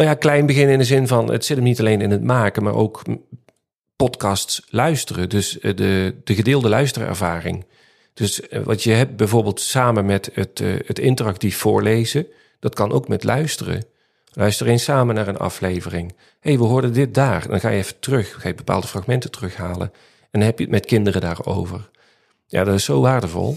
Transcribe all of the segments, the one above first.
Nou ja, klein beginnen in de zin van het zit hem niet alleen in het maken, maar ook podcasts luisteren. Dus eh, de, de gedeelde luisterervaring. Dus eh, wat je hebt bijvoorbeeld samen met het, uh, het interactief voorlezen, dat kan ook met luisteren. Luister eens samen naar een aflevering. Hey, we hoorden dit daar. Dan ga je even terug, ga je bepaalde fragmenten terughalen. En dan heb je het met kinderen daarover. Ja, dat is zo waardevol.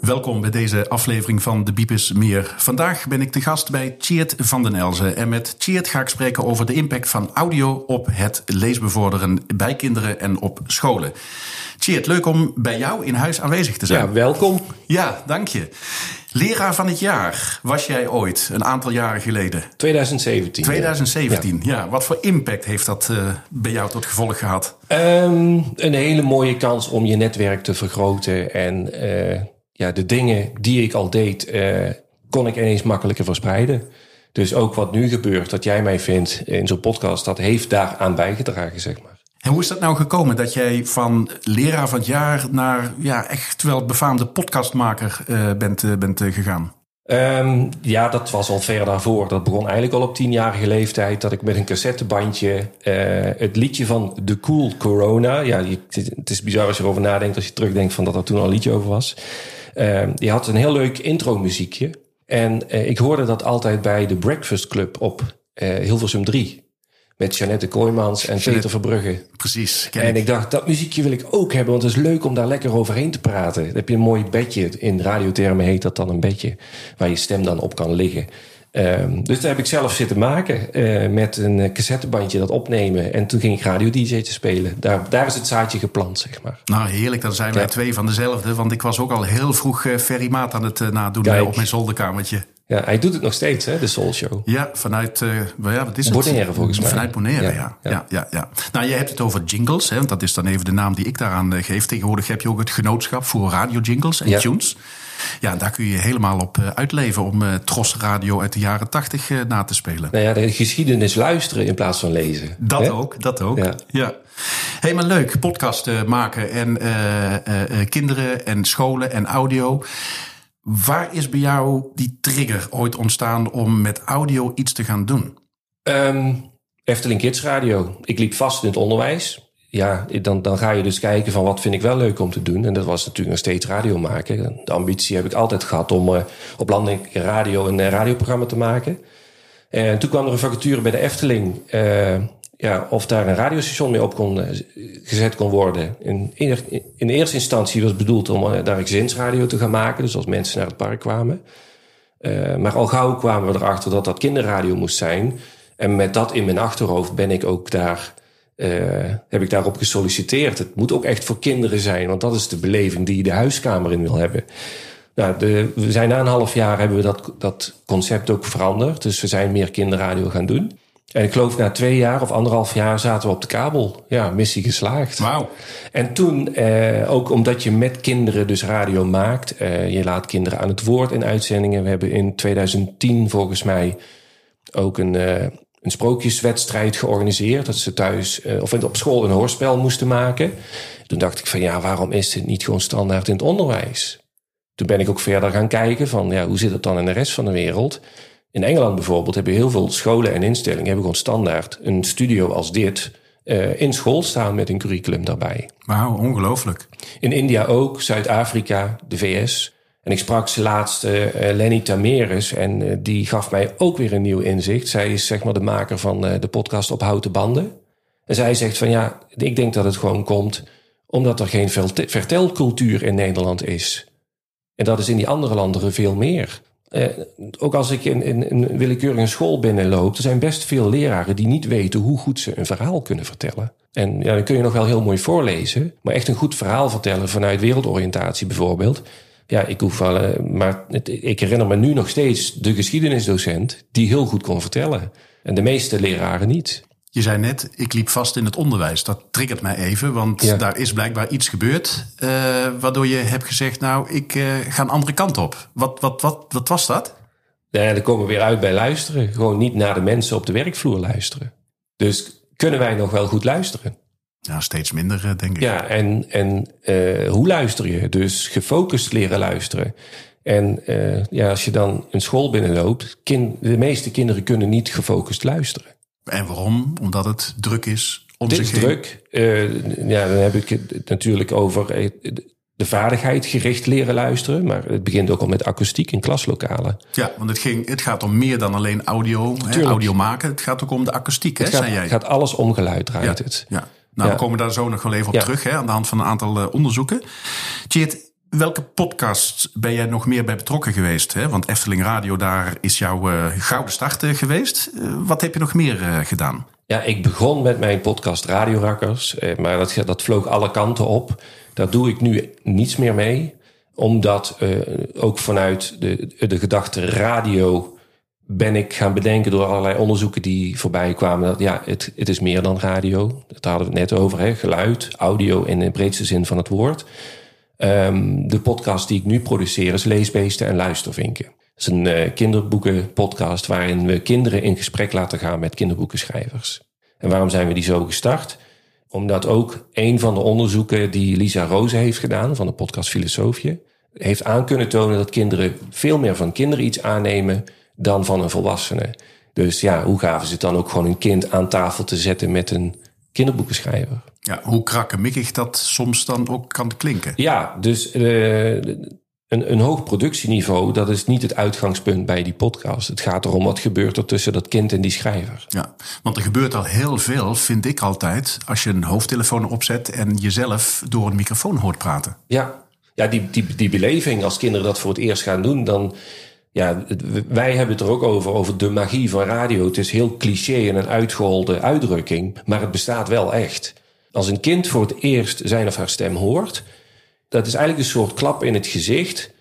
Welkom bij deze aflevering van De Biepis Meer. Vandaag ben ik te gast bij Tjeerd van den Elzen. En met Tjeerd ga ik spreken over de impact van audio op het leesbevorderen bij kinderen en op scholen. Tjeerd, leuk om bij jou in huis aanwezig te zijn. Ja, welkom. Ja, dank je. Leraar van het jaar was jij ooit, een aantal jaren geleden. 2017. 2017, ja. ja. Wat voor impact heeft dat uh, bij jou tot gevolg gehad? Um, een hele mooie kans om je netwerk te vergroten en... Uh, ja, de dingen die ik al deed, uh, kon ik ineens makkelijker verspreiden. Dus ook wat nu gebeurt, dat jij mij vindt in zo'n podcast, dat heeft daaraan bijgedragen, zeg maar. En hoe is dat nou gekomen dat jij van leraar van het jaar naar ja, echt wel befaamde podcastmaker uh, bent, uh, bent gegaan? Um, ja, dat was al ver daarvoor. Dat begon eigenlijk al op tienjarige leeftijd. Dat ik met een cassettebandje uh, het liedje van The Cool Corona. Ja, het is bizar als je erover nadenkt, als je terugdenkt van dat er toen al een liedje over was. Uh, die had een heel leuk intro muziekje. En uh, ik hoorde dat altijd bij de Breakfast Club op uh, Hilversum 3. Met Janette Kooijmans en Jeanette, Peter Verbrugge. Precies. En ik. ik dacht, dat muziekje wil ik ook hebben, want het is leuk om daar lekker overheen te praten. Dan heb je een mooi bedje. In radiothermen heet dat dan een bedje. Waar je stem dan op kan liggen. Um, dus daar heb ik zelf zitten maken uh, met een cassettebandje dat opnemen. En toen ging ik radio-dj te spelen. Daar, daar is het zaadje geplant, zeg maar. Nou, heerlijk. Dan zijn wij ja. twee van dezelfde. Want ik was ook al heel vroeg uh, Ferry Maat aan het uh, nadoen Kijk. op mijn zolderkamertje. Ja, hij doet het nog steeds, hè, de Soul Show. Ja, vanuit, uh, ja, wat is het? Bonaire, volgens mij. Vanuit Bonaire, ja. Ja, ja. ja, ja. Nou, je hebt het over jingles, hè, want dat is dan even de naam die ik daaraan geef. Tegenwoordig heb je ook het genootschap voor radio-jingles en tunes. Ja, daar kun je helemaal op uitleven om uh, Tros Radio uit de jaren tachtig na te spelen. Nou ja, de geschiedenis luisteren in plaats van lezen. Dat hè? ook, dat ook. Ja. ja. Helemaal leuk, podcast maken en kinderen en scholen en audio. Waar is bij jou die trigger ooit ontstaan om met audio iets te gaan doen? Um, Efteling Kids Radio. Ik liep vast in het onderwijs ja, dan, dan ga je dus kijken van wat vind ik wel leuk om te doen. En dat was natuurlijk nog steeds radio maken. De ambitie heb ik altijd gehad om uh, op landelijke radio een uh, radioprogramma te maken. En toen kwam er een vacature bij de Efteling. Uh, ja, of daar een radiostation mee op kon, gezet kon worden. In, in eerste instantie was het bedoeld om daar gezinsradio te gaan maken. Dus als mensen naar het park kwamen. maar al gauw kwamen we erachter dat dat kinderradio moest zijn. En met dat in mijn achterhoofd ben ik ook daar heb ik daarop gesolliciteerd. Het moet ook echt voor kinderen zijn, want dat is de beleving die je de huiskamer in wil hebben. Nou, de, we zijn na een half jaar hebben we dat, dat concept ook veranderd. Dus we zijn meer kinderradio gaan doen. En ik geloof na twee jaar of anderhalf jaar zaten we op de kabel. Ja, missie geslaagd. Wauw. En toen, eh, ook omdat je met kinderen dus radio maakt. Eh, je laat kinderen aan het woord in uitzendingen. We hebben in 2010 volgens mij ook een, uh, een sprookjeswedstrijd georganiseerd. Dat ze thuis uh, of op school een hoorspel moesten maken. Toen dacht ik van ja, waarom is dit niet gewoon standaard in het onderwijs? Toen ben ik ook verder gaan kijken van ja, hoe zit het dan in de rest van de wereld? In Engeland bijvoorbeeld hebben heel veel scholen en instellingen hebben gewoon standaard een studio als dit uh, in school staan met een curriculum daarbij. Wauw, ongelooflijk. In India ook, Zuid-Afrika, de VS. En ik sprak ze laatst uh, Lenny Tameres en uh, die gaf mij ook weer een nieuw inzicht. Zij is zeg maar de maker van de podcast Op Houten Banden. En zij zegt van ja, ik denk dat het gewoon komt omdat er geen vertelcultuur in Nederland is. En dat is in die andere landen veel meer. Ook als ik in, in, in een willekeurige school binnenloop, er zijn best veel leraren die niet weten hoe goed ze een verhaal kunnen vertellen. En ja, dan kun je nog wel heel mooi voorlezen, maar echt een goed verhaal vertellen vanuit wereldoriëntatie bijvoorbeeld ja, ik hoef wel, uh, maar ik herinner me nu nog steeds de geschiedenisdocent die heel goed kon vertellen. En de meeste leraren niet. Je zei net, ik liep vast in het onderwijs. Dat triggert mij even, want Ja. daar is blijkbaar iets gebeurd. eh, waardoor je hebt gezegd, nou, ik eh, ga een andere kant op. Wat, wat, wat, wat was dat? Ja, dan komen we weer uit bij luisteren. Gewoon niet naar de mensen op de werkvloer luisteren. Dus kunnen wij nog wel goed luisteren? Ja, steeds minder, eh, denk ik. Ja, en, en hoe luister je? Dus gefocust leren luisteren. En ja, als je dan een school binnenloopt, kind, de meeste kinderen kunnen niet gefocust luisteren. En waarom? Omdat het druk is om Dit zich is druk. Eh, ja, dan heb ik het natuurlijk over eh, de vaardigheid gericht leren luisteren. Maar het begint ook al met akoestiek in klaslokalen. Ja, want het, ging, het gaat om meer dan alleen audio, hè, audio maken. Het gaat ook om de akoestiek, hè, Het gaat, zei jij. gaat alles om geluid ja. draait het. ja. Nou, Ja. we komen daar zo nog wel even op Ja. terug, hè, aan de hand van een aantal eh, onderzoeken. Tjeerd, welke podcasts ben jij nog meer bij betrokken geweest? Hè? Want Efteling Radio, daar is jouw eh, gouden start eh, geweest. Eh, wat heb je nog meer gedaan? Ja, ik begon met mijn podcast Radio Rakkers, eh, maar dat, dat vloog alle kanten op. Daar doe ik nu niets meer mee, omdat ook vanuit de, de gedachte radio ben ik gaan bedenken door allerlei onderzoeken die voorbij kwamen. Dat ja, het, het is meer dan radio. Dat hadden we het net over, hè? geluid, audio in de breedste zin van het woord. Ehm, de podcast die ik nu produceer is Leesbeesten en Luistervinken. Dat is een eh, kinderboekenpodcast waarin we kinderen in gesprek laten gaan met kinderboekenschrijvers. En waarom zijn we die zo gestart? Omdat ook een van de onderzoeken die Lisa Roze heeft gedaan van de podcast Filosofie, heeft aan kunnen tonen dat kinderen veel meer van kinderen iets aannemen dan van een volwassene. Dus ja, hoe gaven ze het dan ook gewoon een kind aan tafel te zetten met een kinderboekenschrijver? Ja, hoe krakkemikkig dat soms dan ook kan klinken. Ja, dus eh, een, een hoog productieniveau, dat is niet het uitgangspunt bij die podcast. Het gaat erom wat gebeurt er tussen dat kind en die schrijver. Ja, want er gebeurt al heel veel, vind ik altijd, als je een hoofdtelefoon opzet en jezelf door een microfoon hoort praten. Ja, ja die, die, die beleving, als kinderen dat voor het eerst gaan doen, dan. Ja, wij hebben het er ook over, over de magie van radio. Het is heel cliché en een uitgeholde uitdrukking, maar het bestaat wel echt. Als een kind voor het eerst zijn of haar stem hoort, dat is eigenlijk een soort klap in het gezicht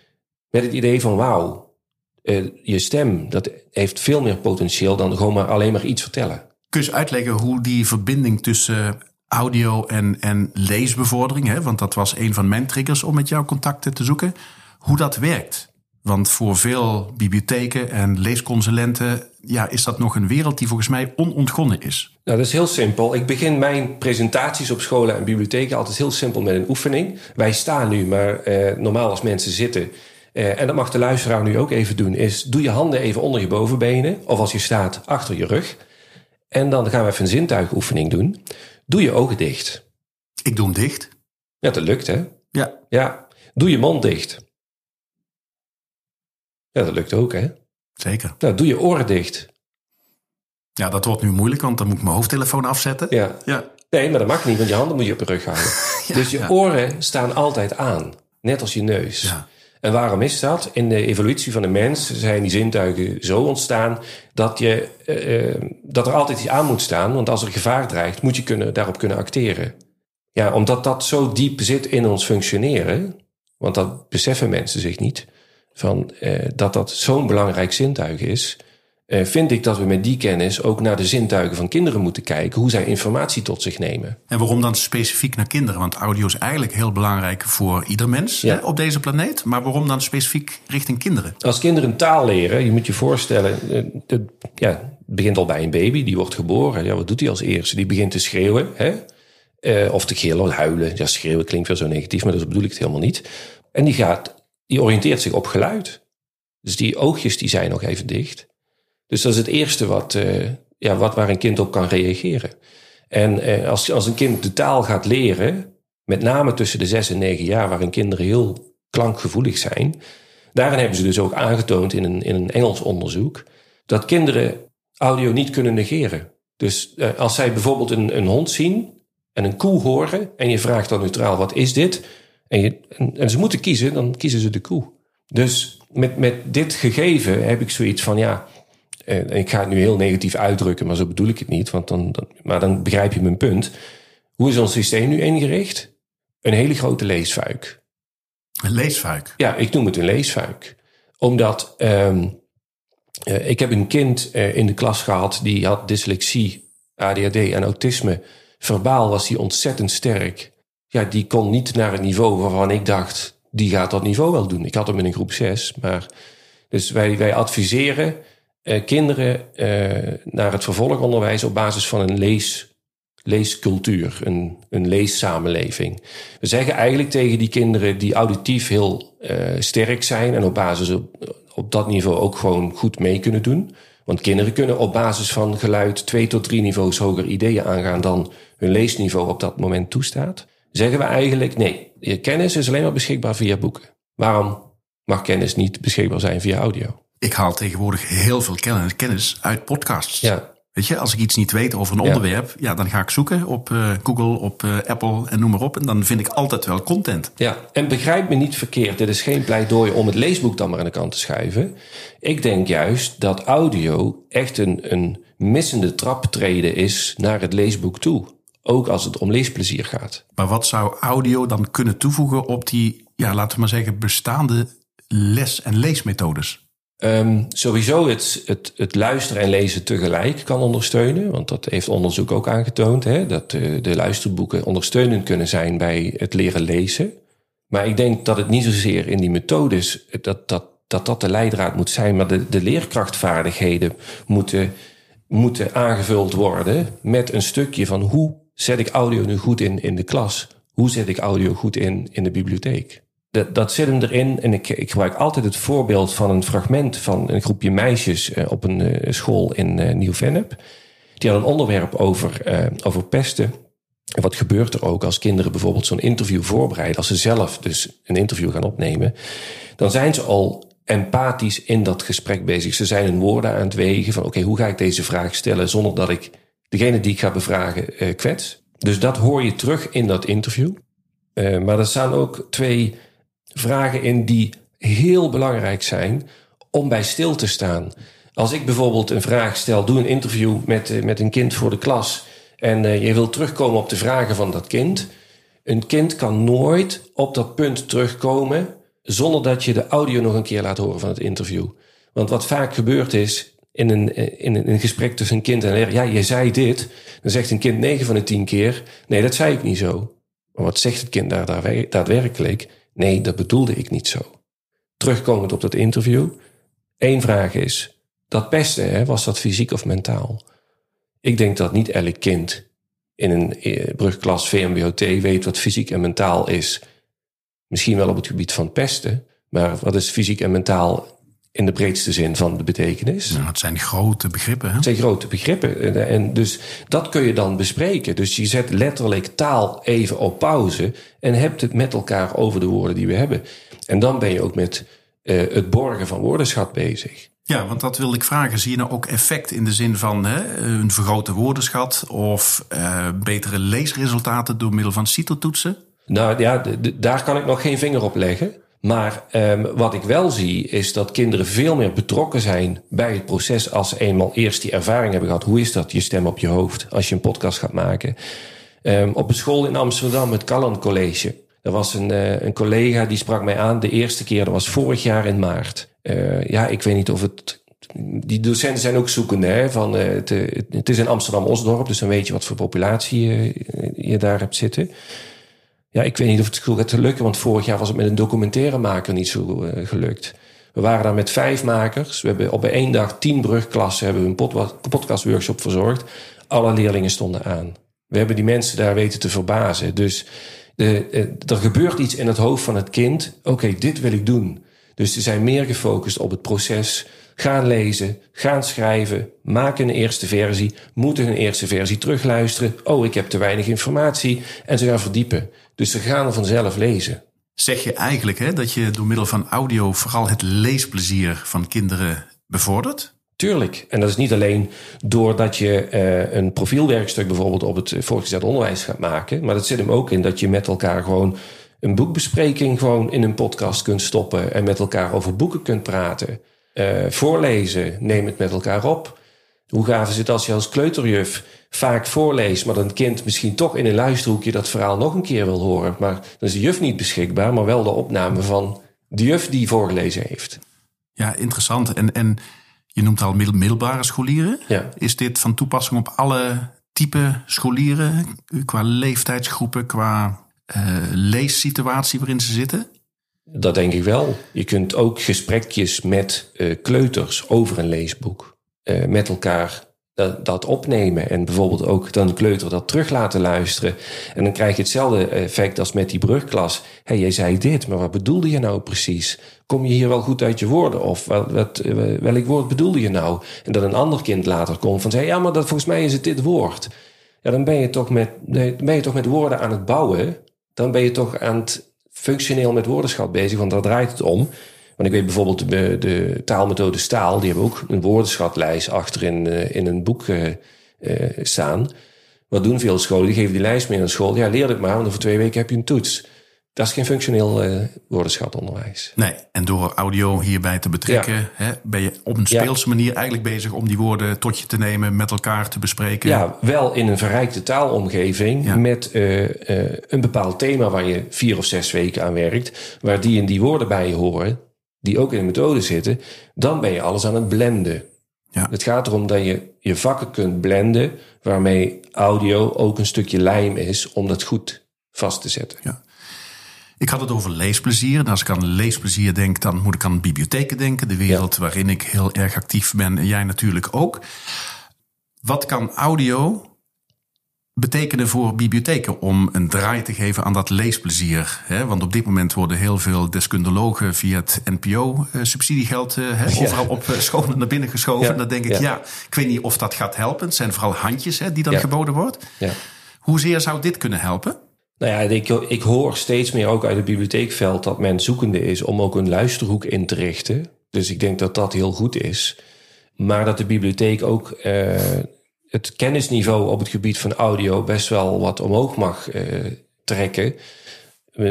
met het idee van wauw, eh, je stem, dat heeft veel meer potentieel dan gewoon maar alleen maar iets vertellen. Kun je uitleggen hoe die verbinding tussen audio en, en leesbevordering, hè, want dat was een van mijn triggers om met jou contacten te zoeken, hoe dat werkt? Want voor veel bibliotheken en leesconsulenten ja, is dat nog een wereld die volgens mij onontgonnen is. Nou, dat is heel simpel. Ik begin mijn presentaties op scholen en bibliotheken altijd heel simpel met een oefening. Wij staan nu, maar eh, normaal als mensen zitten. eh, en dat mag de luisteraar nu ook even doen. Is doe je handen even onder je bovenbenen. Of als je staat, achter je rug. En dan gaan we even een zintuigoefening doen. Doe je ogen dicht. Ik doe hem dicht. Ja, dat lukt hè. Ja, Ja. Doe je mond dicht. Ja, dat lukt ook hè. Zeker. Nou, doe je oren dicht. Ja, dat wordt nu moeilijk, want dan moet ik mijn hoofdtelefoon afzetten. Ja. Ja, Nee, maar dat mag niet, want je handen moet je op je rug houden. dus je ja. oren staan altijd aan, net als je neus. Ja. En waarom is dat? In de evolutie van de mens zijn die zintuigen zo ontstaan dat, je, eh, eh, dat er altijd iets aan moet staan. Want als er gevaar dreigt, moet je kunnen, daarop kunnen acteren. Ja, omdat dat zo diep zit in ons functioneren, want dat beseffen mensen zich niet, van, eh, dat dat zo'n belangrijk zintuig is, eh, vind ik dat we met die kennis ook naar de zintuigen van kinderen moeten kijken, hoe zij informatie tot zich nemen. En waarom dan specifiek naar kinderen? Want audio is eigenlijk heel belangrijk voor ieder mens Ja. hè, op deze planeet. Maar waarom dan specifiek richting kinderen? Als kinderen taal leren, je moet je voorstellen, eh, het, ja, het begint al bij een baby, die wordt geboren. Ja, wat doet hij als eerste? Die begint te schreeuwen, hè? Eh, of te gillen, huilen. Ja, schreeuwen klinkt weer zo negatief, maar dat bedoel ik het helemaal niet. En die gaat, die oriënteert zich op geluid. Dus die oogjes die zijn nog even dicht. Dus dat is het eerste wat, eh, ja, wat waar een kind op kan reageren. En eh, als, als een kind de taal gaat leren, met name tussen de zes en negen jaar, waarin kinderen heel klankgevoelig zijn, daarin hebben ze dus ook aangetoond in een, in een Engels onderzoek dat kinderen audio niet kunnen negeren. Dus eh, als zij bijvoorbeeld een, een hond zien en een koe horen en je vraagt dan neutraal wat is dit? En, je, en, en ze moeten kiezen, dan kiezen ze de koe. Dus met, met dit gegeven heb ik zoiets van ja, eh, en ik ga het nu heel negatief uitdrukken, maar zo bedoel ik het niet. Want dan, dan, maar dan begrijp je mijn punt. Hoe is ons systeem nu ingericht? Een hele grote leesfuik. Een leesfuik. Ja, ik noem het een leesfuik. Omdat ehm, eh, ik heb een kind eh, in de klas gehad die had dyslexie ADHD en autisme. Verbaal was hij ontzettend sterk. Ja, die kon niet naar een niveau waarvan ik dacht, die gaat dat niveau wel doen. Ik had hem in een groep 6, maar dus wij, wij adviseren eh, kinderen eh, naar het vervolgonderwijs op basis van een lees, leescultuur, een, een leessamenleving. We zeggen eigenlijk tegen die kinderen die auditief heel eh, sterk zijn en op basis op, op dat niveau ook gewoon goed mee kunnen doen. Want kinderen kunnen op basis van geluid twee tot drie niveaus hoger ideeën aangaan dan hun leesniveau op dat moment toestaat. Zeggen we eigenlijk nee, je kennis is alleen maar beschikbaar via boeken. Waarom mag kennis niet beschikbaar zijn via audio? Ik haal tegenwoordig heel veel kennis uit podcasts. Ja. Weet je, als ik iets niet weet over een onderwerp, ja, dan ga ik zoeken op uh, Google, op uh, Apple en noem maar op. En dan vind ik altijd wel content. Ja, en begrijp me niet verkeerd. Dit is geen pleidooi om het leesboek dan maar aan de kant te schuiven. Ik denk juist dat audio echt een, een missende traptreden is naar het leesboek toe. Ook als het om leesplezier gaat. Maar wat zou audio dan kunnen toevoegen op die, ja, laten we maar zeggen, bestaande les- en leesmethodes? Um, sowieso het, het, het luisteren en lezen tegelijk kan ondersteunen. Want dat heeft onderzoek ook aangetoond. Hè, dat de, de luisterboeken ondersteunend kunnen zijn bij het leren lezen. Maar ik denk dat het niet zozeer in die methodes... dat dat, dat, dat de leidraad moet zijn. Maar de, de leerkrachtvaardigheden moeten, moeten aangevuld worden... met een stukje van hoe zet ik audio nu goed in in de klas? Hoe zet ik audio goed in in de bibliotheek? dat, dat zit hem erin. En ik, ik gebruik altijd het voorbeeld van een fragment van een groepje meisjes uh, op een uh, school in uh, Nieuw-Vennep. Die had een onderwerp over, over pesten. En wat gebeurt er ook als kinderen bijvoorbeeld zo'n interview voorbereiden, als ze zelf dus een interview gaan opnemen, dan zijn ze al empathisch in dat gesprek bezig. Ze zijn hun woorden aan het wegen van oké, hoe ga ik deze vraag stellen zonder dat ik degene die ik ga bevragen kwets. Dus dat hoor je terug in dat interview. maar er staan ook twee vragen in die heel belangrijk zijn om bij stil te staan. Als ik bijvoorbeeld een vraag stel, doe een interview met, eh, met een kind voor de klas en je wilt terugkomen op de vragen van dat kind. Een kind kan nooit op dat punt terugkomen zonder dat je de audio nog een keer laat horen van het interview. Want wat vaak gebeurt is in een, in een gesprek tussen een kind en een leraar, ja, je zei dit. Dan zegt een kind 9 van de 10 keer, nee, dat zei ik niet zo. Maar wat zegt het kind daar daadwerkelijk? Nee, dat bedoelde ik niet zo. Terugkomend op dat interview. Eén vraag is, dat pesten, hè, was dat fysiek of mentaal? Ik denk dat niet elk kind in een eh, brugklas VMBOT weet wat fysiek en mentaal is. Misschien wel op het gebied van pesten, maar wat is fysiek en mentaal in de breedste zin van de betekenis. Nou, het zijn grote begrippen. Hè? Het zijn grote begrippen. En dus dat kun je dan bespreken. Dus je zet letterlijk taal even op pauze en hebt het met elkaar over de woorden die we hebben. En dan ben je ook met uh, het borgen van woordenschat bezig. Ja, want dat wilde ik vragen. Zie je nou ook effect in de zin van hè, een vergrote woordenschat of uh, betere leesresultaten door middel van CITO-toetsen? Nou ja, daar kan ik nog geen vinger op leggen. Maar um, wat ik wel zie, is dat kinderen veel meer betrokken zijn bij het proces als ze eenmaal eerst die ervaring hebben gehad. Hoe is dat, je stem op je hoofd, als je een podcast gaat maken? Um, op een school in Amsterdam, het Callan College. Er was een, uh, een collega die sprak mij aan de eerste keer, dat was vorig jaar in maart. Uh, ja, ik weet niet of het. Die docenten zijn ook zoekende. Hè, van, uh, het, het, is in Amsterdam-Osdorp, dus dan weet je wat voor populatie je, je daar hebt zitten. Ja, ik weet niet of het gaat lukken, want vorig jaar was het met een documentairemaker niet zo uh, gelukt. We waren daar met vijf makers. We hebben op één dag tien brugklassen hebben we een podcastworkshop verzorgd. Alle leerlingen stonden aan. We hebben die mensen daar weten te verbazen. Dus de, de, er gebeurt iets in het hoofd van het kind. Oké, dit wil ik doen. Dus ze zijn meer gefocust op het proces. Gaan lezen, gaan schrijven, maken een eerste versie, moeten een eerste versie terugluisteren. Oh, ik heb te weinig informatie. En ze gaan verdiepen. Dus ze gaan er vanzelf lezen. Zeg je eigenlijk hè, dat je door middel van audio vooral het leesplezier van kinderen bevordert? Tuurlijk. En dat is niet alleen doordat je uh, een profielwerkstuk bijvoorbeeld op het voortgezet onderwijs gaat maken. Maar dat zit hem ook in dat je met elkaar gewoon een boekbespreking gewoon in een podcast kunt stoppen. En met elkaar over boeken kunt praten. Uh, voorlezen, neem het met elkaar op. Hoe gaaf is het als je als kleuterjuf vaak voorleest, maar een kind misschien toch in een luisterhoekje dat verhaal nog een keer wil horen. Maar dan is de juf niet beschikbaar, maar wel de opname van de juf die voorgelezen heeft. Ja, interessant. En, en je noemt al middelbare scholieren. Ja. Is dit van toepassing op alle type scholieren, qua leeftijdsgroepen, qua uh, leessituatie waarin ze zitten? Dat denk ik wel. Je kunt ook gesprekjes met uh, kleuters over een leesboek uh, met elkaar dat, opnemen. En bijvoorbeeld ook dan kleuter dat terug laten luisteren. En dan krijg je hetzelfde effect als met die brugklas. Hé, hey, jij zei dit, maar wat bedoelde je nou precies? Kom je hier wel goed uit je woorden? Of wat, wat, welk woord bedoelde je nou? En dat een ander kind later komt van zei, ja, maar dat, volgens mij is het dit woord. Ja, dan ben je toch met, ben je toch met woorden aan het bouwen. Dan ben je toch aan het functioneel met woordenschat bezig, want daar draait het om. Want ik weet bijvoorbeeld de, de taalmethode Staal, die hebben ook een woordenschatlijst achter in, uh, in een boek uh, uh, staan. Wat doen veel scholen? Die geven die lijst mee aan school. Ja, leer het maar, want over twee weken heb je een toets. Dat is geen functioneel uh, woordenschatonderwijs. Nee, en door audio hierbij te betrekken, ja. hè, ben je op een speelse ja. manier eigenlijk bezig om die woorden tot je te nemen, met elkaar te bespreken. Ja, wel in een verrijkte taalomgeving ja. met uh, uh, een bepaald thema waar je vier of zes weken aan werkt, waar die en die woorden bij je horen, die ook in de methode zitten, dan ben je alles aan het blenden. Ja. Het gaat erom dat je je vakken kunt blenden, waarmee audio ook een stukje lijm is om dat goed vast te zetten. Ja. Ik had het over leesplezier. En als ik aan leesplezier denk, dan moet ik aan bibliotheken denken. De wereld ja. waarin ik heel erg actief ben. En jij natuurlijk ook. Wat kan audio betekenen voor bibliotheken om een draai te geven aan dat leesplezier? Want op dit moment worden heel veel deskundelogen via het NPO-subsidiegeld eh, ja. overal op eh, scholen naar binnen geschoven. Ja. Dan denk ik, ja. ja. ik weet niet of dat gaat helpen. Het zijn vooral handjes die dan geboden wordt. Hoezeer zou dit kunnen helpen? Nou ja, ik, ik hoor steeds meer ook uit het bibliotheekveld dat men zoekende is om ook een luisterhoek in te richten. Dus ik denk dat dat heel goed is. Maar dat de bibliotheek ook het kennisniveau op het gebied van audio best wel wat omhoog mag uh, trekken.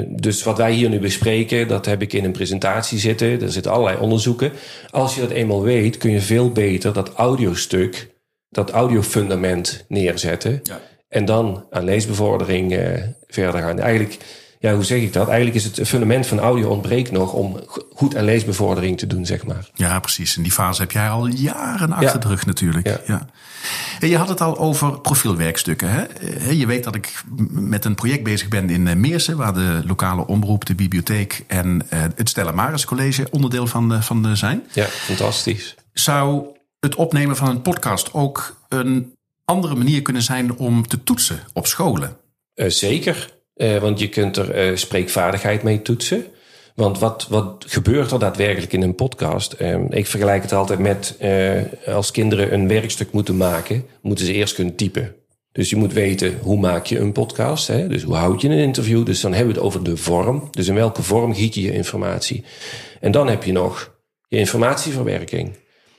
Dus wat wij hier nu bespreken, dat heb ik in een presentatie zitten. Er zitten allerlei onderzoeken. Als je dat eenmaal weet, kun je veel beter dat audiostuk, dat audiofundament neerzetten. Ja. En dan aan leesbevordering uh, verder gaan. Eigenlijk, ja, hoe zeg ik dat? Eigenlijk is het fundament van audio ontbreekt nog om goed aan leesbevordering te doen, zeg maar. Ja, precies. En die fase heb jij al jaren achter de rug natuurlijk. Ja. ja. En je had het al over profielwerkstukken. Hè? Je weet dat ik met een project bezig ben in eh, Meersen, waar de lokale omroep, de bibliotheek en uh, het Stella Maris College onderdeel van, van zijn. Ja, fantastisch. Zou het opnemen van een podcast ook een andere manier kunnen zijn om te toetsen op scholen? Uh, zeker, uh, want je kunt er uh, spreekvaardigheid mee toetsen. Want wat, wat gebeurt er daadwerkelijk in een podcast? Ehm, ik vergelijk het altijd met als kinderen een werkstuk moeten maken, moeten ze eerst kunnen typen. Dus je moet weten hoe maak je een podcast. Hè? Dus hoe houd je een interview? Dus dan hebben we het over de vorm. Dus in welke vorm giet je je informatie? En dan heb je nog je informatieverwerking.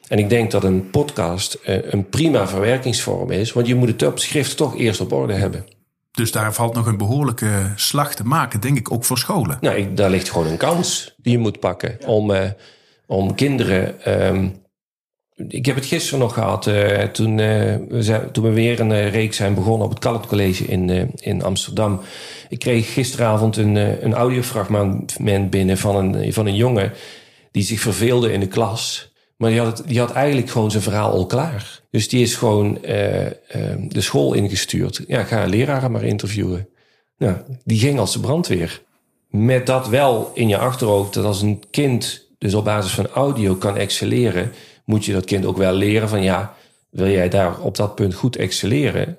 En ik denk dat een podcast een prima verwerkingsvorm is, want je moet het op schrift toch eerst op orde hebben. Dus daar valt nog een behoorlijke slag te maken, denk ik, ook voor scholen. Nou, ik, daar ligt gewoon een kans die je moet pakken om, uh, om kinderen. Um, ik heb het gisteren nog gehad, uh, toen, uh, we zijn, toen we weer een reeks zijn begonnen op het Kallet College in, in Amsterdam. Ik kreeg gisteravond een, een audiofragment binnen van een, van een jongen die zich verveelde in de klas. Maar die had, die had eigenlijk gewoon zijn verhaal al klaar. Dus die is gewoon uh, uh, de school ingestuurd. Ja, ga leraren maar interviewen. Ja, die ging als de brandweer. Met dat wel in je achterhoofd dat als een kind dus op basis van audio kan excelleren, moet je dat kind ook wel leren van ja, wil jij daar op dat punt goed excelleren,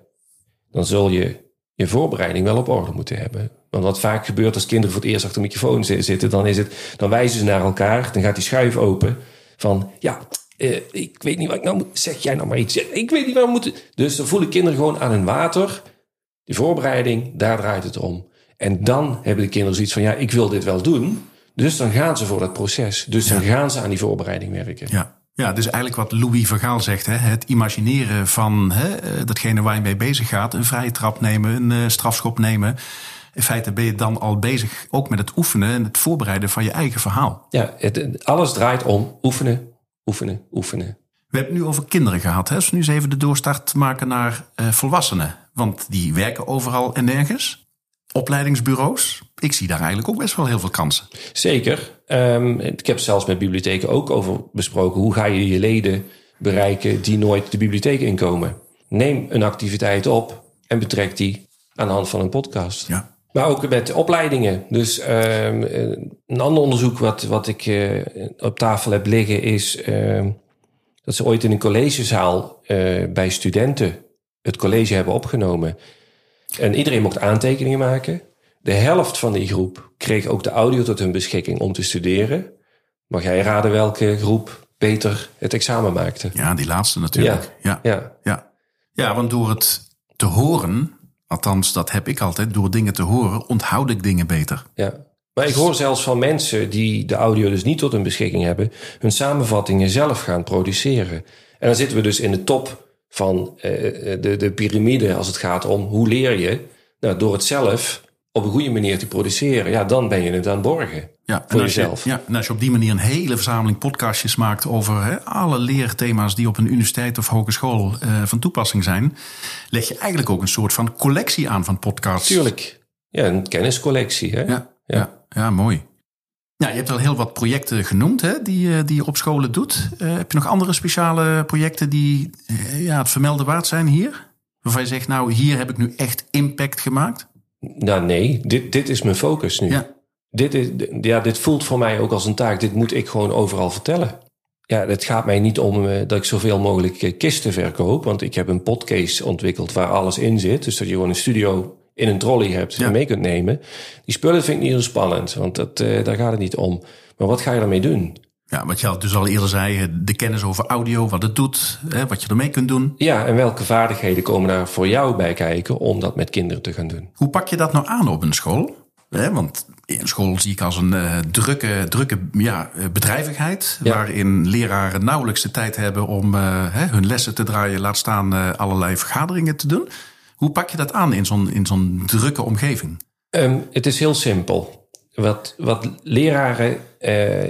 dan zul je je voorbereiding wel op orde moeten hebben. Want wat vaak gebeurt als kinderen voor het eerst achter de microfoon zitten, dan is het, dan wijzen ze naar elkaar, dan gaat die schuif open van ja, uh, ik weet niet wat ik nou moet. Zeg jij nou maar iets. Ik weet niet waar we moeten. Dus dan voelen kinderen gewoon aan hun water. Die voorbereiding, daar draait het om. En dan hebben de kinderen zoiets van ja, ik wil dit wel doen. Dus dan gaan ze voor dat proces. Dus dan gaan ze aan die voorbereiding werken. Ja. Ja, dus eigenlijk wat Louis Vergaal zegt, hè, het imagineren van hè, eh, datgene waar je mee bezig gaat, een vrije trap nemen, een uh, strafschop nemen. In feite ben je dan al bezig ook met het oefenen en het voorbereiden van je eigen verhaal. Ja, het, alles draait om oefenen, oefenen, oefenen. We hebben het nu over kinderen gehad. Hè? We nu eens even de doorstart maken naar uh, volwassenen. Want die werken overal en nergens. Opleidingsbureaus. Ik zie daar eigenlijk ook best wel heel veel kansen. Zeker. Um, ik heb zelfs met bibliotheken ook over besproken. Hoe ga je je leden bereiken die nooit de bibliotheek inkomen? neem een activiteit op en betrek die aan de hand van een podcast. Ja. Maar ook met opleidingen. Dus ehm, een ander onderzoek wat, wat ik eh, op tafel heb liggen is ehm, dat ze ooit in een collegezaal eh, bij studenten het college hebben opgenomen. En iedereen mocht aantekeningen maken. De helft van die groep kreeg ook de audio tot hun beschikking om te studeren. Mag jij raden welke groep beter het examen maakte? Ja, die laatste natuurlijk. Ja, Ja, ja. ja, want door het te horen, althans dat heb ik altijd, door dingen te horen onthoud ik dingen beter. ja. Maar ik hoor zelfs van mensen die de audio dus niet tot hun beschikking hebben, hun samenvattingen zelf gaan produceren. En dan zitten we dus in de top van eh, de, de piramide als het gaat om hoe leer je. Nou, door het zelf op een goede manier te produceren, ja, dan ben je het aan het borgen. Ja, Voor jezelf. Je, ja, en als je op die manier een hele verzameling podcastjes maakt over alle leerthema's die op een universiteit of hogeschool eh, van toepassing zijn, leg je eigenlijk ook een soort van collectie aan van podcasts. Tuurlijk. Ja, een kenniscollectie. Hè? Ja, ja. ja, mooi. Ja, je hebt al heel wat projecten genoemd hè, die, eh, die je op scholen doet. Eh, heb je nog andere speciale projecten die ja, het vermelden waard zijn hier? Waarvan je zegt, nou, hier heb ik nu echt impact gemaakt? Nou nee, dit, dit is mijn focus nu. Ja. Dit, is, ja, dit voelt voor mij ook als een taak. Dit moet ik gewoon overal vertellen. Ja, het gaat mij niet om eh, dat ik zoveel mogelijk eh, kisten verkoop. Want ik heb een podcast ontwikkeld waar alles in zit. Dus dat je gewoon een studio in een trolley hebt Ja. en mee kunt nemen. Die spullen vind ik niet zo spannend, want dat, eh, daar gaat het niet om. Maar wat ga je daarmee doen? Ja, wat je al dus al eerder zei, de kennis over audio, wat het doet, hè, wat je ermee kunt doen. Ja, en welke vaardigheden komen daar voor jou bij kijken om dat met kinderen te gaan doen? Hoe pak je dat nou aan op een school? Hè, want een school zie ik als een eh, drukke, drukke ja, eh, bedrijvigheid. Ja. Waarin leraren nauwelijks de tijd hebben om eh, hè, hun lessen te draaien. Laat staan allerlei vergaderingen te doen. Hoe pak je dat aan in zo'n, in zo'n drukke omgeving? Ehm, het is heel simpel. Wat, wat leraren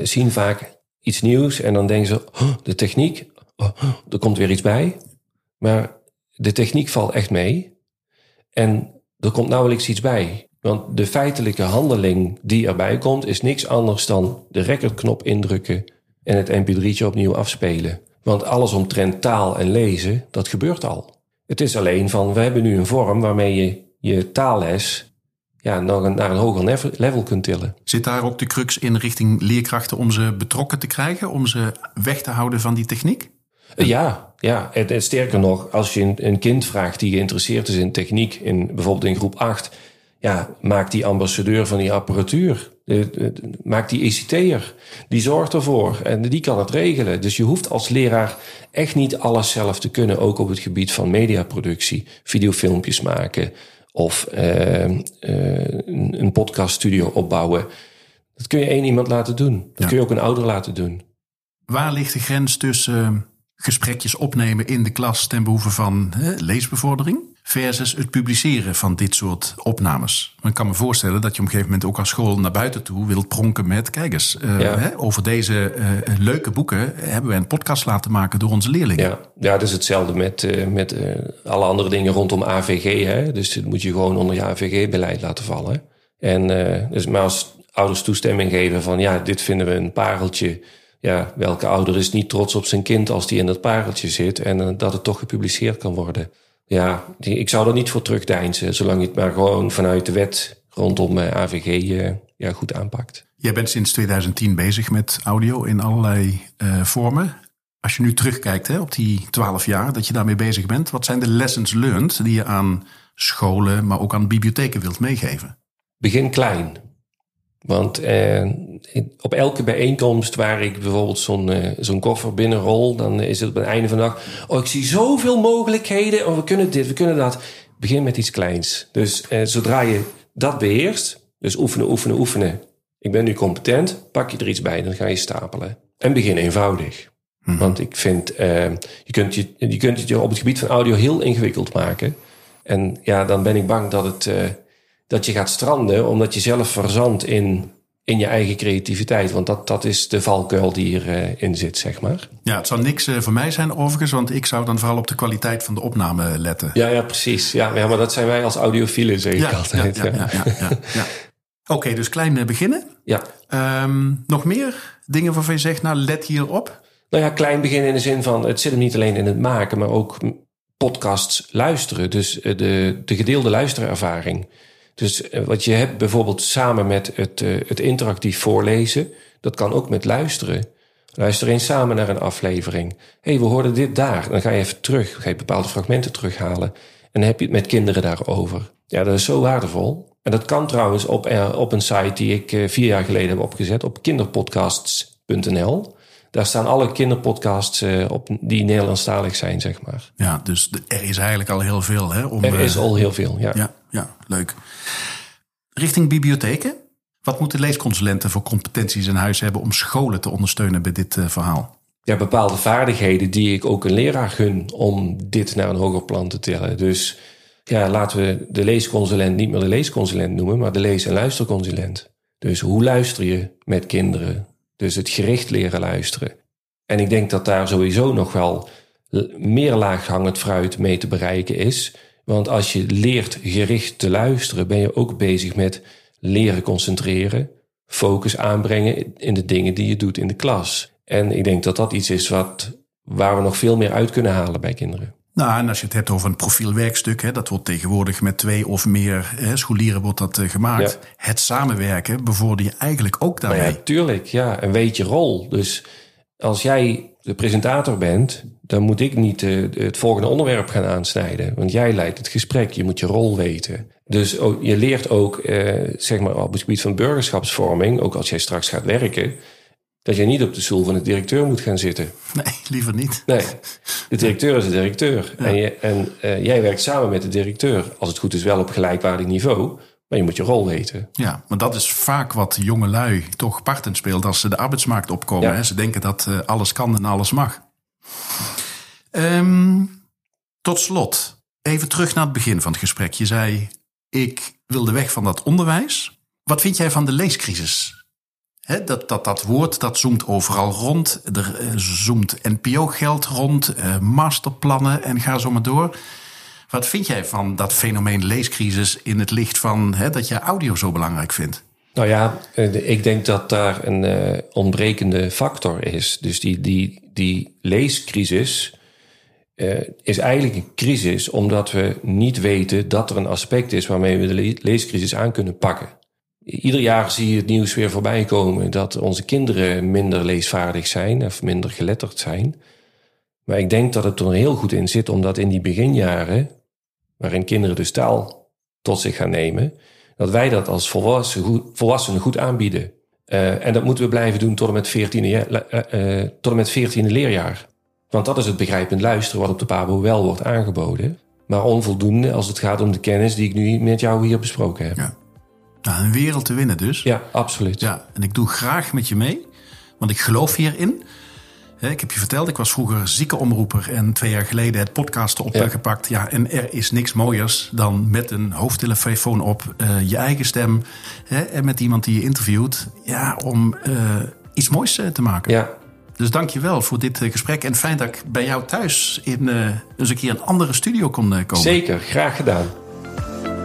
zien vaak iets nieuws en dan denken ze: "Oh, de techniek, oh, er komt weer iets bij. Maar de techniek valt echt mee. En er komt nauwelijks iets bij. Want de feitelijke handeling die erbij komt, is niks anders dan de recordknop indrukken en het mp3'tje opnieuw afspelen. Want alles omtrent taal en lezen, dat gebeurt al. Het is alleen van, we hebben nu een vorm waarmee je je taalles ja, nog een, naar een hoger level- kunt tillen. Zit daar ook de crux in richting leerkrachten om ze betrokken te krijgen? Om ze weg te houden van die techniek? Eh, Ja, ja. En, en sterker nog, als je een, een kind vraagt die geïnteresseerd is in techniek, in, bijvoorbeeld in groep 8, ja, maak die ambassadeur van die apparatuur. Eh, eh, Maak die ECT'er. Die zorgt ervoor en die kan het regelen. Dus je hoeft als leraar echt niet alles zelf te kunnen, ook op het gebied van mediaproductie, videofilmpjes maken of eh, eh, een, podcaststudio opbouwen. Dat kun je één iemand laten doen. Dat Ja. kun je ook een ouder laten doen. Waar ligt de grens tussen eh, gesprekjes opnemen in de klas ten behoeve van hè, leesbevordering versus het publiceren van dit soort opnames? Ik kan me voorstellen dat je op een gegeven moment ook als school naar buiten toe wilt pronken met, kijk eens, eh, Ja. hè, over deze eh, leuke boeken hebben we een podcast laten maken door onze leerlingen. Ja, ja dat is hetzelfde met, eh, met alle andere dingen rondom AVG. Hè? Dus dat moet je gewoon onder je AVG-beleid laten vallen. En dus, maar als ouders toestemming geven van ja, dit vinden we een pareltje. Ja, welke ouder is niet trots op zijn kind als die in dat pareltje zit en dat het toch gepubliceerd kan worden? Ja, die, ik zou er niet voor terugdeinzen, zolang je het maar gewoon vanuit de wet rondom eh, AVG eh, ja, goed aanpakt. Jij bent sinds 2010 bezig met audio in allerlei eh, vormen. Als je nu terugkijkt hè, op die 12 jaar dat je daarmee bezig bent, wat zijn de lessons learned die je aan scholen, maar ook aan bibliotheken wilt meegeven? begin klein. Want eh, op elke bijeenkomst waar ik bijvoorbeeld zo'n eh, zo'n koffer binnenrol, dan is het op het einde van de dag. Oh, ik zie zoveel mogelijkheden. Oh, we kunnen dit, we kunnen dat. Begin met iets kleins. Dus eh, zodra je dat beheerst, dus oefenen, oefenen, oefenen. Ik ben nu competent, pak je er iets bij, dan ga je stapelen. En begin eenvoudig. Want ik vind, eh, je, kunt je, je kunt het je op het gebied van audio heel ingewikkeld maken. En ja, dan ben ik bang dat, het, eh, dat je gaat stranden, omdat je zelf verzandt in, in je eigen creativiteit. Want dat, dat is de valkuil die hierin in zit, zeg maar. Ja, het zal niks eh, voor mij zijn overigens, want ik zou dan vooral op de kwaliteit van de opname letten. Ja, ja, precies. Ja, ja, maar dat zijn wij als audiofielen, zeg ik altijd. ja, ja, ja, ja, ja. Oké, dus klein eh, beginnen. Ja. Ehm, nog meer dingen waarvan je zegt, nou let hierop. Nou ja, klein beginnen in de zin van, het zit hem niet alleen in het maken, maar ook podcasts luisteren. Dus eh, de, de gedeelde luisterervaring. Dus eh, wat je hebt bijvoorbeeld samen met het, eh, het interactief voorlezen, dat kan ook met luisteren. Luister eens samen naar een aflevering. Hé, hey, we hoorden dit daar. Dan ga je even terug, ga je bepaalde fragmenten terughalen. En dan heb je het met kinderen daarover. Ja, dat is zo waardevol. En dat kan trouwens op, op een site die ik vier jaar geleden heb opgezet, op kinderpodcasts.nl. Daar staan alle kinderpodcasts op die Nederlandstalig zijn, zeg maar. Ja, dus er is eigenlijk al heel veel. Hè, om, er is al heel veel, ja. Ja, ja leuk. Richting bibliotheken? Wat moeten leesconsulenten voor competenties in huis hebben om scholen te ondersteunen bij dit uh, verhaal? Ja, bepaalde vaardigheden die ik ook een leraar gun om dit naar een hoger plan te tillen. Dus ja, laten we de leesconsulent niet meer de leesconsulent noemen, maar de lees- en luisterconsulent. Dus hoe luister je met kinderen? Dus het gericht leren luisteren. En ik denk dat daar sowieso nog wel meer laaghangend fruit mee te bereiken is. Want als je leert gericht te luisteren, ben je ook bezig met leren concentreren, focus aanbrengen in de dingen die je doet in de klas. En ik denk dat dat iets is wat, waar we nog veel meer uit kunnen halen bij kinderen. Nou, en als je het hebt over een profielwerkstuk, hè, dat wordt tegenwoordig met twee of meer hè, scholieren wordt dat uh, gemaakt. Het samenwerken bevorder je eigenlijk ook daarmee. Nou ja, tuurlijk, ja. En weet je rol. Dus als jij de presentator bent, dan moet ik niet uh, het volgende onderwerp gaan aansnijden. Want jij leidt het gesprek, je moet je rol weten. Dus je leert ook, uh, zeg maar, op het gebied van burgerschapsvorming, ook als jij straks gaat werken, dat je niet op de stoel van de directeur moet gaan zitten. Nee, liever niet. Nee, de directeur is de directeur. En, je, en uh, jij werkt samen met de directeur, als het goed is wel op gelijkwaardig niveau, maar je moet je rol weten. Ja, maar dat is vaak wat jonge lui toch partend speelt als ze de arbeidsmarkt opkomen. Ja. Ze denken dat uh, alles kan en alles mag. Um, tot slot, even terug naar het begin van het gesprek. Je zei, ik wil de weg van dat onderwijs. Wat vind jij van de leescrisis? He, dat, dat, dat woord dat zoomt overal rond. Er uh, zoomt NPO-geld rond, uh, masterplannen en ga zo maar door. Wat vind jij van dat fenomeen leescrisis in het licht van he, dat je audio zo belangrijk vindt? Nou ja, ik denk dat daar een uh, ontbrekende factor is. Dus die, die, die leescrisis uh, is eigenlijk een crisis omdat we niet weten dat er een aspect is waarmee we de leescrisis aan kunnen pakken. Ieder jaar zie je het nieuws weer voorbij komen dat onze kinderen minder leesvaardig zijn of minder geletterd zijn. Maar ik denk dat het er heel goed in zit, omdat in die beginjaren, waarin kinderen dus taal tot zich gaan nemen, dat wij dat als volwassenen goed, volwassenen goed aanbieden. Uh, en dat moeten we blijven doen tot en met 14e, uh, tot en met 14e leerjaar. Want dat is het begrijpend luisteren wat op de PABO wel wordt aangeboden. Maar onvoldoende als het gaat om de kennis die ik nu met jou hier besproken heb. Ja. Nou, een wereld te winnen dus. Ja, absoluut. Ja, en ik doe graag met je mee, want ik geloof hierin. Ik heb je verteld, ik was vroeger ziekenomroeper en twee jaar geleden het podcasten opgepakt. Ja. ja, en er is niks mooiers dan met een hoofdtelefoon op uh, je eigen stem hè, en met iemand die je interviewt. Ja, om uh, iets moois uh, te maken. Ja. Dus dank je wel voor dit gesprek. En fijn dat ik bij jou thuis in eens een keer een andere studio kon komen. Zeker, graag gedaan.